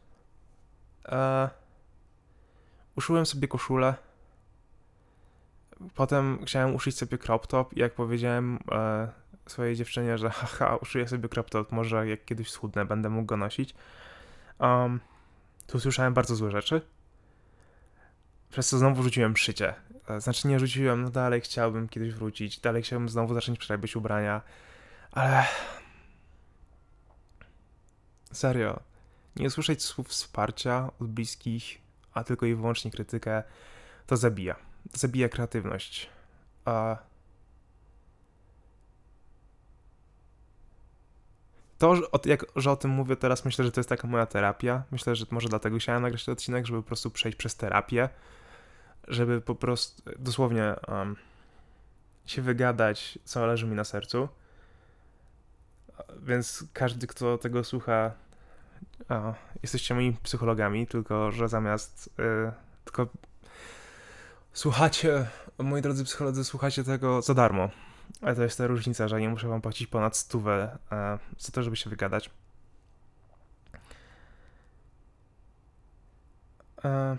Eee, uszyłem sobie koszulę. Potem chciałem uszyć sobie crop top i jak powiedziałem e, swojej dziewczynie, że haha, uszyję sobie crop top, może jak kiedyś schudnę, będę mógł go nosić. Um, tu usłyszałem bardzo złe rzeczy. Przez co znowu rzuciłem szycie. E, znaczy nie rzuciłem, no dalej chciałbym kiedyś wrócić, dalej chciałbym znowu zacząć przerabiać ubrania, ale... Serio, nie usłyszeć słów wsparcia od bliskich a tylko i wyłącznie krytykę, to zabija. zabija kreatywność. A to, że o, jak, że o tym mówię teraz, myślę, że to jest taka moja terapia. Myślę, że może dlatego chciałem nagrać ten odcinek, żeby po prostu przejść przez terapię, żeby po prostu dosłownie um, się wygadać, co leży mi na sercu. Więc każdy, kto tego słucha, a, jesteście moimi psychologami, tylko że zamiast y, tylko słuchacie, moi drodzy psycholodzy, słuchacie tego za darmo. Ale to jest ta różnica, że nie muszę wam płacić ponad stówę e, za to, żeby się wygadać. E,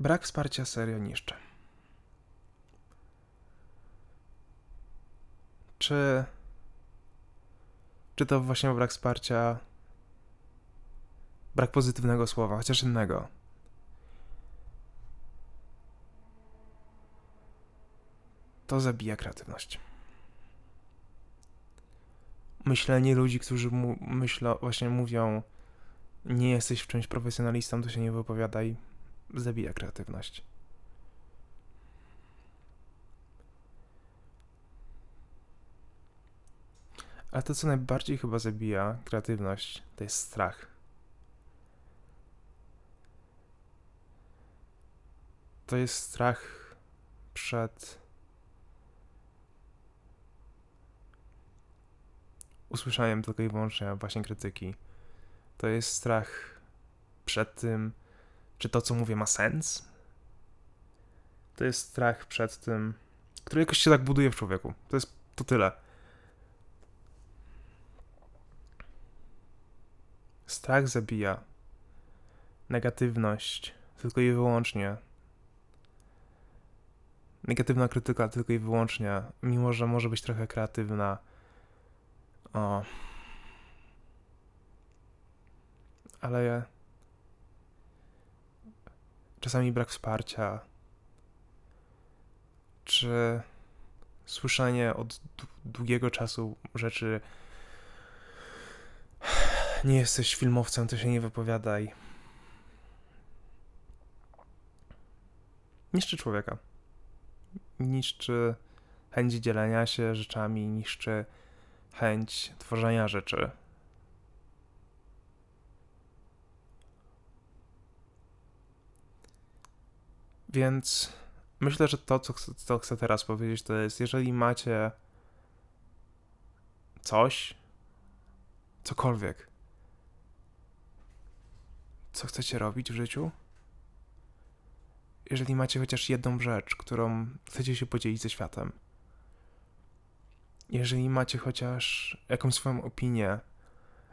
brak wsparcia serio niszczy. Czy, czy to właśnie brak wsparcia brak pozytywnego słowa, chociaż innego. To zabija kreatywność. Myślenie ludzi, którzy mu, myślą, właśnie mówią, nie jesteś w czymś profesjonalistą, to się nie wypowiadaj, zabija kreatywność. Ale to, co najbardziej chyba zabija kreatywność, to jest strach. to jest strach przed usłyszaniem tylko i wyłącznie właśnie krytyki. To jest strach przed tym, czy to, co mówię, ma sens. To jest strach przed tym, który jakoś się tak buduje w człowieku. To jest to tyle. Strach zabija. Negatywność tylko i wyłącznie negatywna krytyka tylko i wyłącznie, mimo że może być trochę kreatywna. O. Ale czasami brak wsparcia, czy słyszenie od długiego czasu rzeczy nie jesteś filmowcem, to się nie wypowiadaj. Niszczy człowieka niszczy chęć dzielenia się rzeczami, niszczy chęć tworzenia rzeczy. Więc myślę, że to, co, co chcę teraz powiedzieć, to jest, jeżeli macie coś, cokolwiek, co chcecie robić w życiu, jeżeli macie chociaż jedną rzecz, którą chcecie się podzielić ze światem, jeżeli macie chociaż jakąś swoją opinię,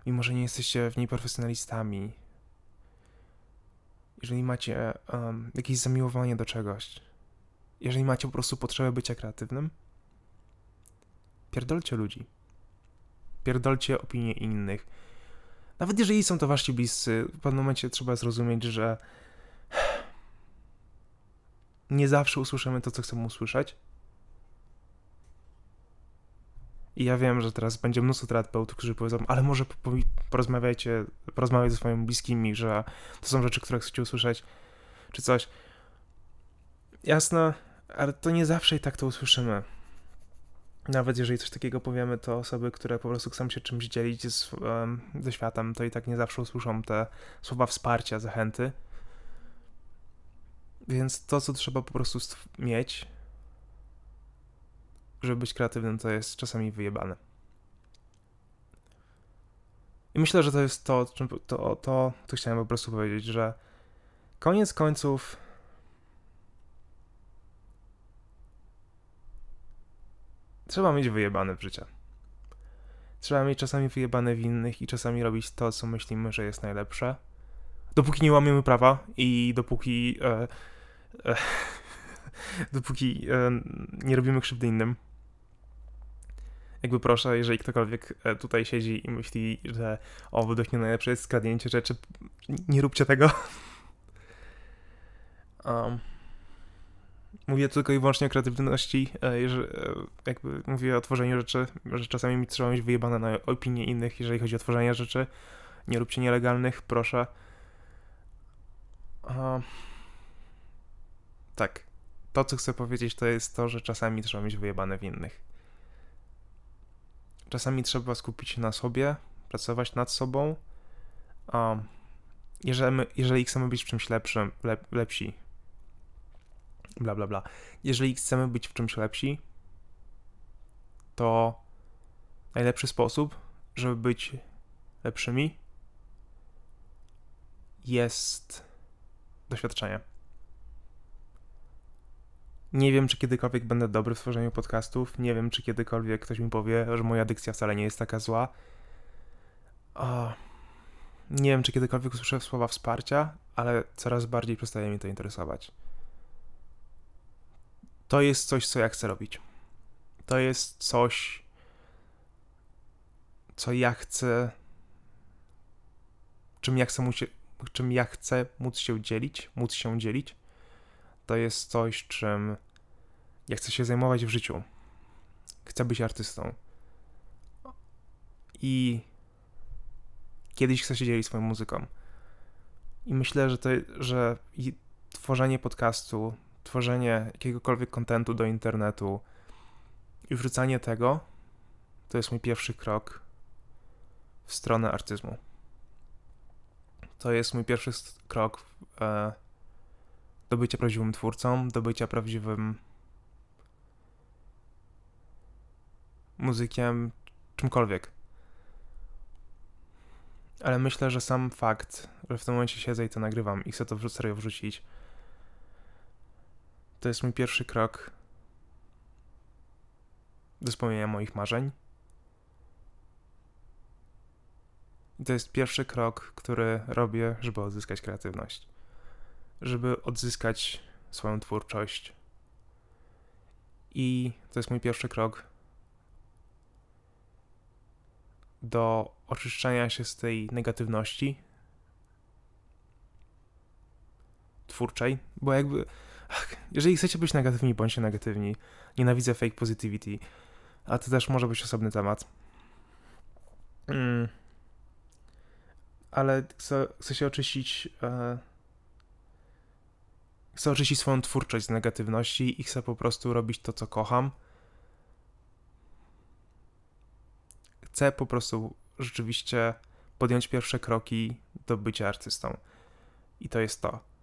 mimo że nie jesteście w niej profesjonalistami, jeżeli macie um, jakieś zamiłowanie do czegoś, jeżeli macie po prostu potrzebę bycia kreatywnym, pierdolcie ludzi. Pierdolcie opinie innych. Nawet jeżeli są to wasi bliscy, w pewnym momencie trzeba zrozumieć, że nie zawsze usłyszymy to, co chcemy usłyszeć. I ja wiem, że teraz będzie mnóstwo terapeutów, którzy powiedzą, ale może porozmawiajcie, porozmawiaj ze swoimi bliskimi, że to są rzeczy, które chcecie usłyszeć, czy coś. Jasne, ale to nie zawsze i tak to usłyszymy. Nawet jeżeli coś takiego powiemy, to osoby, które po prostu chcą się czymś dzielić z, um, ze światem, to i tak nie zawsze usłyszą te słowa wsparcia, zachęty. Więc to, co trzeba po prostu mieć, żeby być kreatywnym, to jest czasami wyjebane. I myślę, że to jest to, to, to, to chciałem po prostu powiedzieć, że koniec końców trzeba mieć wyjebane w życiu. Trzeba mieć czasami wyjebane w innych i czasami robić to, co myślimy, że jest najlepsze. Dopóki nie łamiemy prawa i dopóki e, dopóki e, nie robimy krzywdy innym. Jakby proszę, jeżeli ktokolwiek e, tutaj siedzi i myśli, że o, według mnie najlepsze jest skradnięcie rzeczy, nie róbcie tego. Um, mówię tylko i wyłącznie o kreatywności, jeżeli, e, jakby mówię o tworzeniu rzeczy, że czasami mi trzeba mieć wyjebane na opinie innych, jeżeli chodzi o tworzenie rzeczy. Nie róbcie nielegalnych, proszę. Tak. To, co chcę powiedzieć, to jest to, że czasami trzeba mieć wyjebane w innych. Czasami trzeba skupić się na sobie, pracować nad sobą. Jeżeli, jeżeli chcemy być w czymś lepszym, lep, lepsi, bla bla bla. Jeżeli chcemy być w czymś lepsi, to najlepszy sposób, żeby być lepszymi, jest doświadczenie. Nie wiem, czy kiedykolwiek będę dobry w tworzeniu podcastów. Nie wiem, czy kiedykolwiek ktoś mi powie, że moja dykcja wcale nie jest taka zła. O, nie wiem, czy kiedykolwiek usłyszę słowa wsparcia, ale coraz bardziej przestaje mnie to interesować. To jest coś, co ja chcę robić. To jest coś, co ja chcę, czym ja chcę, móc, czym ja chcę móc się dzielić, móc się dzielić. To jest coś, czym ja chcę się zajmować w życiu. Chcę być artystą. I kiedyś chcę się dzielić swoją muzyką. I myślę, że to, że tworzenie podcastu, tworzenie jakiegokolwiek kontentu do internetu i wrzucanie tego to jest mój pierwszy krok w stronę artyzmu. To jest mój pierwszy krok e, do bycia prawdziwym twórcą, do bycia prawdziwym muzykiem, czymkolwiek. Ale myślę, że sam fakt, że w tym momencie siedzę i to nagrywam i chcę to serio wrzucić, to jest mój pierwszy krok do spełnienia moich marzeń. I to jest pierwszy krok, który robię, żeby odzyskać kreatywność, żeby odzyskać swoją twórczość. I to jest mój pierwszy krok do oczyszczania się z tej negatywności twórczej, bo jakby jeżeli chcecie być negatywni, bądźcie negatywni. Nienawidzę fake positivity, a to też może być osobny temat. Mm. Ale chcę, chcę się oczyścić. E... Chcę oczyścić swoją twórczość z negatywności i chcę po prostu robić to, co kocham. Chcę po prostu rzeczywiście podjąć pierwsze kroki do bycia artystą. I to jest to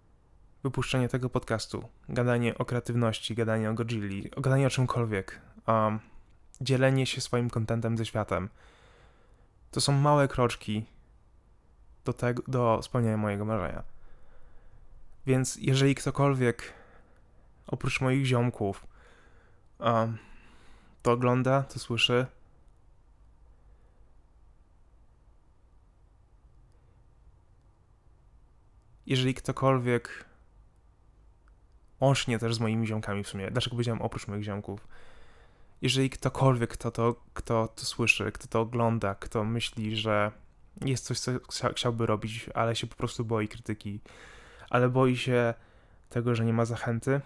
wypuszczenie tego podcastu, gadanie o kreatywności, gadanie o Godzilli, gadanie o czymkolwiek, um, dzielenie się swoim kontentem ze światem. To są małe kroczki do, tego, do spełnienia mojego marzenia. Więc jeżeli ktokolwiek oprócz moich ziomków um, to ogląda, to słyszy, jeżeli ktokolwiek łącznie też z moimi ziomkami w sumie. Dlaczego powiedziałem oprócz moich ziomków? Jeżeli ktokolwiek, kto to, kto to słyszy, kto to ogląda, kto myśli, że jest coś, co chciałby robić, ale się po prostu boi krytyki, ale boi się tego, że nie ma zachęty,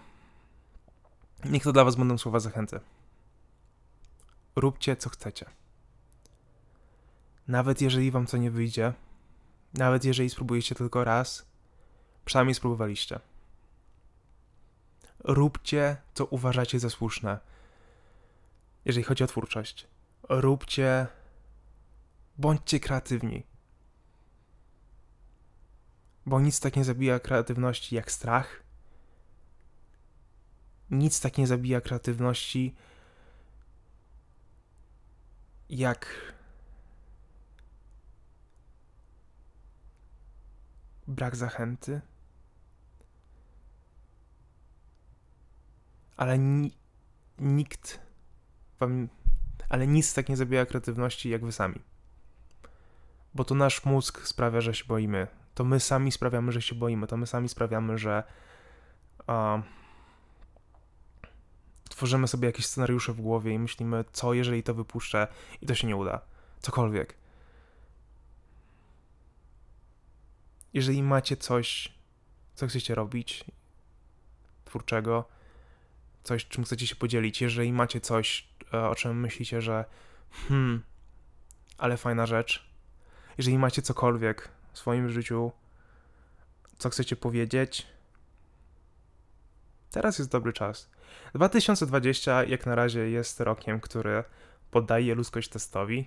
niech to dla was będą słowa zachęty. Róbcie, co chcecie. Nawet jeżeli wam to nie wyjdzie, nawet jeżeli spróbujecie tylko raz, przynajmniej spróbowaliście. Róbcie, co uważacie za słuszne. Jeżeli chodzi o twórczość, róbcie, bądźcie kreatywni. Bo nic tak nie zabija kreatywności jak strach. Nic tak nie zabija kreatywności jak brak zachęty. Ale ni nikt wam, ale nic tak nie zabija kreatywności jak wy sami. Bo to nasz mózg sprawia, że się boimy. To my sami sprawiamy, że się boimy. To my sami sprawiamy, że tworzymy sobie jakieś scenariusze w głowie i myślimy, co jeżeli to wypuszczę i to się nie uda. Cokolwiek. Jeżeli macie coś, co chcecie robić twórczego, coś, czym chcecie się podzielić, jeżeli macie coś, e, o czym myślicie, że hmm, ale fajna rzecz, jeżeli macie cokolwiek w swoim życiu, co chcecie powiedzieć, teraz jest dobry czas. 2020 jak na razie jest rokiem, który poddaje ludzkość testowi.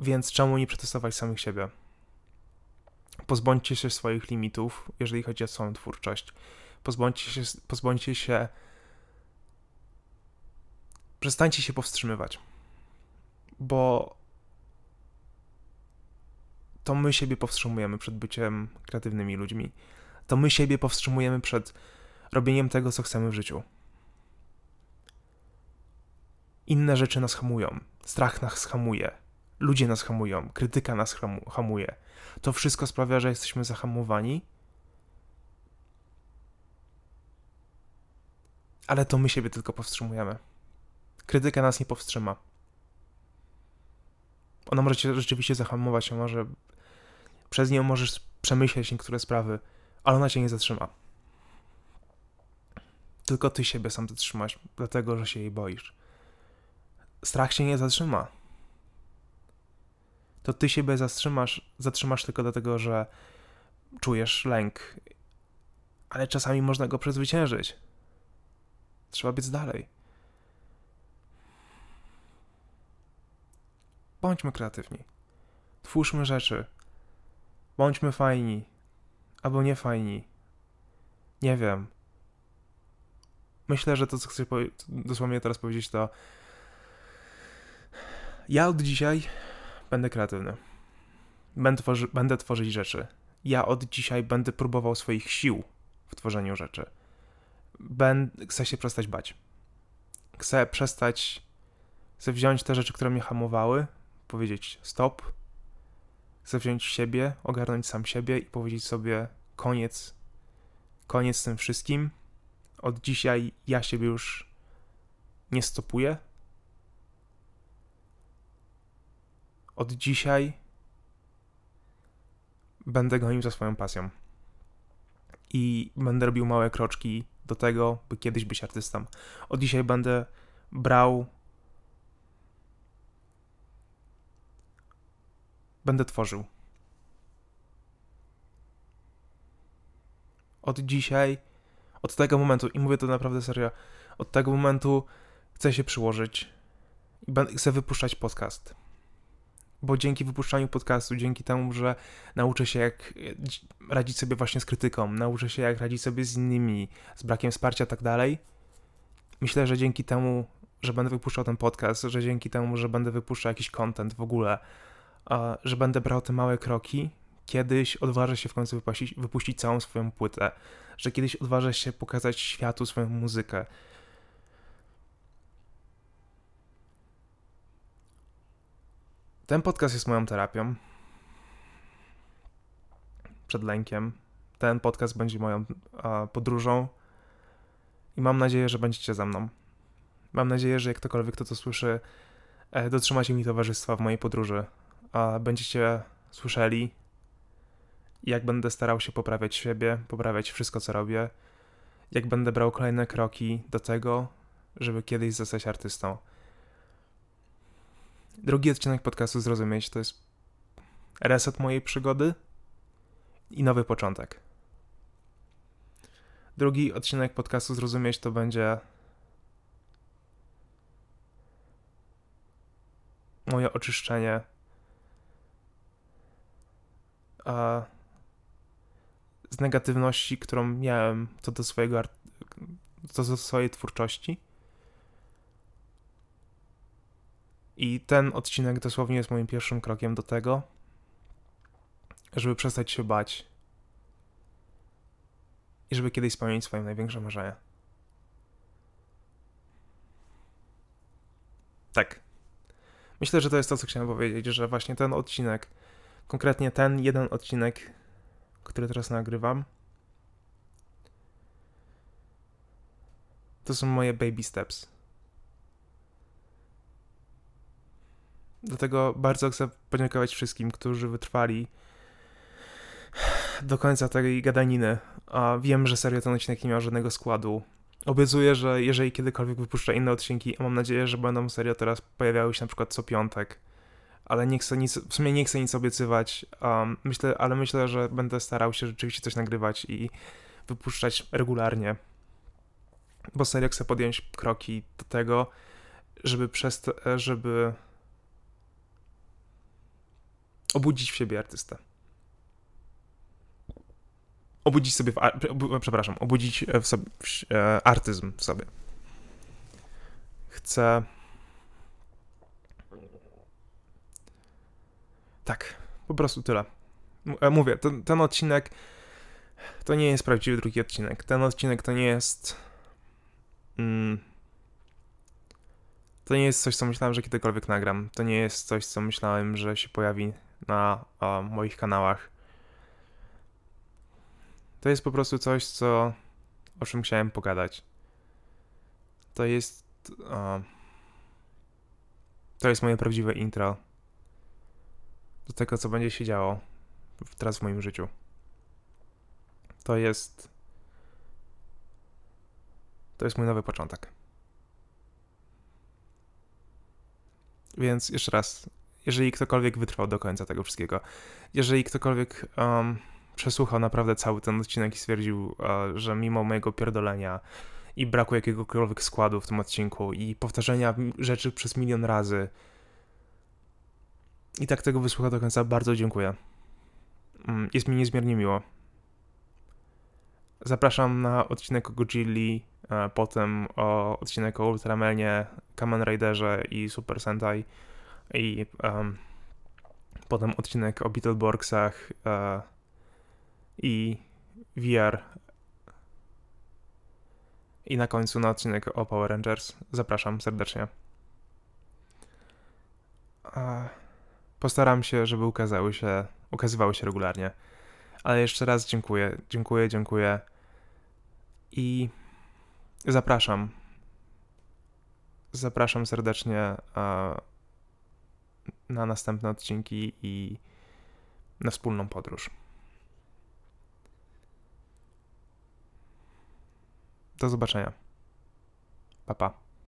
Więc czemu nie przetestować samych siebie? Pozbądźcie się swoich limitów, jeżeli chodzi o swoją twórczość. Pozbądźcie się, pozbądźcie się. Przestańcie się powstrzymywać. Bo to my siebie powstrzymujemy przed byciem kreatywnymi ludźmi. To my siebie powstrzymujemy przed robieniem tego, co chcemy w życiu. Inne rzeczy nas hamują. Strach nas hamuje. Ludzie nas hamują. Krytyka nas hamuje. To wszystko sprawia, że jesteśmy zahamowani. Ale to my siebie tylko powstrzymujemy. Krytyka nas nie powstrzyma. Ona może cię rzeczywiście zahamować, a może przez nią możesz przemyśleć niektóre sprawy, ale ona cię nie zatrzyma. Tylko ty siebie sam zatrzymasz, dlatego że się jej boisz. Strach się nie zatrzyma. To ty siebie zatrzymasz, zatrzymasz tylko dlatego, że czujesz lęk. Ale czasami można go przezwyciężyć. Trzeba biec dalej. Bądźmy kreatywni. Twórzmy rzeczy. Bądźmy fajni. Albo nie fajni. Nie wiem. Myślę, że to, co chcę dosłownie teraz powiedzieć, to ja od dzisiaj będę kreatywny. Będę, tworzy, będę tworzyć rzeczy. Ja od dzisiaj będę próbował swoich sił w tworzeniu rzeczy. Będę, chcę się przestać bać. Chcę przestać, chcę wziąć te rzeczy, które mnie hamowały, powiedzieć stop. Chcę wziąć siebie, ogarnąć sam siebie i powiedzieć sobie koniec, koniec z tym wszystkim. Od dzisiaj ja siebie już nie stopuję, od dzisiaj będę gonił za swoją pasją. I będę robił małe kroczki do tego, by kiedyś być artystą. Od dzisiaj będę brał. Będę tworzył. Od dzisiaj, od tego momentu, i mówię to naprawdę serio, od tego momentu chcę się przyłożyć i chcę wypuszczać podcast bo dzięki wypuszczaniu podcastu, dzięki temu, że nauczę się jak radzić sobie właśnie z krytyką, nauczę się jak radzić sobie z innymi, z brakiem wsparcia i tak dalej, myślę, że dzięki temu, że będę wypuszczał ten podcast, że dzięki temu, że będę wypuszczał jakiś content w ogóle, że będę brał te małe kroki, kiedyś odważę się w końcu wypuścić, wypuścić całą swoją płytę, że kiedyś odważę się pokazać światu swoją muzykę, Ten podcast jest moją terapią. Przed lękiem. Ten podcast będzie moją podróżą. I mam nadzieję, że będziecie ze mną. Mam nadzieję, że jak ktokolwiek kto to słyszy, e, dotrzymacie mi towarzystwa w mojej podróży. A będziecie słyszeli, jak będę starał się poprawiać siebie, poprawiać wszystko, co robię. Jak będę brał kolejne kroki do tego, żeby kiedyś zostać artystą. Drugi odcinek podcastu Zrozumieć to jest reset mojej przygody i nowy początek. Drugi odcinek podcastu Zrozumieć to będzie moje oczyszczenie a z negatywności, którą miałem co do swojego co do swojej twórczości I ten odcinek dosłownie jest moim pierwszym krokiem do tego, żeby przestać się bać i żeby kiedyś spełnić swoje największe marzenie. Tak. Myślę, że to jest to, co chciałem powiedzieć, że właśnie ten odcinek, konkretnie ten jeden odcinek, który teraz nagrywam, to są moje baby steps Dlatego bardzo chcę podziękować wszystkim, którzy wytrwali do końca tej gadaniny. A wiem, że serio ten odcinek nie miał żadnego składu. Obiecuję, że jeżeli kiedykolwiek wypuszczę inne odcinki, a mam nadzieję, że będą serio teraz pojawiały się na przykład co piątek, ale nie chcę nic, w sumie nie chcę nic obiecywać, um, myślę, ale myślę, że będę starał się rzeczywiście coś nagrywać i wypuszczać regularnie, bo serio chcę podjąć kroki do tego, żeby przez żeby obudzić w siebie artystę. Obudzić sobie, w, przepraszam, obudzić w sobie w, e, artyzm w sobie. Chcę Tak, po prostu tyle. E, mówię, ten, ten odcinek to nie jest prawdziwy drugi odcinek. Ten odcinek to nie jest. Mm, to nie jest coś, co myślałem, że kiedykolwiek nagram. To nie jest coś, co myślałem, że się pojawi na o, moich kanałach. To jest po prostu coś, co o czym chciałem pogadać. To jest. O, to jest moje prawdziwe intro do tego, co będzie się działo teraz w moim życiu. To jest. To jest mój nowy początek. Więc jeszcze raz, jeżeli ktokolwiek wytrwał do końca tego wszystkiego, jeżeli ktokolwiek um, przesłuchał naprawdę cały ten odcinek i stwierdził, uh, że mimo mojego pierdolenia i braku jakiegokolwiek składu w tym odcinku i powtarzania rzeczy przez milion razy, i tak tego wysłucha do końca, bardzo dziękuję. Mm, jest mi niezmiernie miło. Zapraszam na odcinek o Godzilli, potem o odcinek o Ultramanie, Kamen Riderze i Super Sentai i um, potem odcinek o Beetleborgsach uh, i VR i na końcu na odcinek o Power Rangers. Zapraszam serdecznie. Postaram się, żeby ukazały się, ukazywały się regularnie. Ale jeszcze raz dziękuję, dziękuję, dziękuję. I zapraszam. Zapraszam serdecznie na następne odcinki i na wspólną podróż. Do zobaczenia. Pa, pa.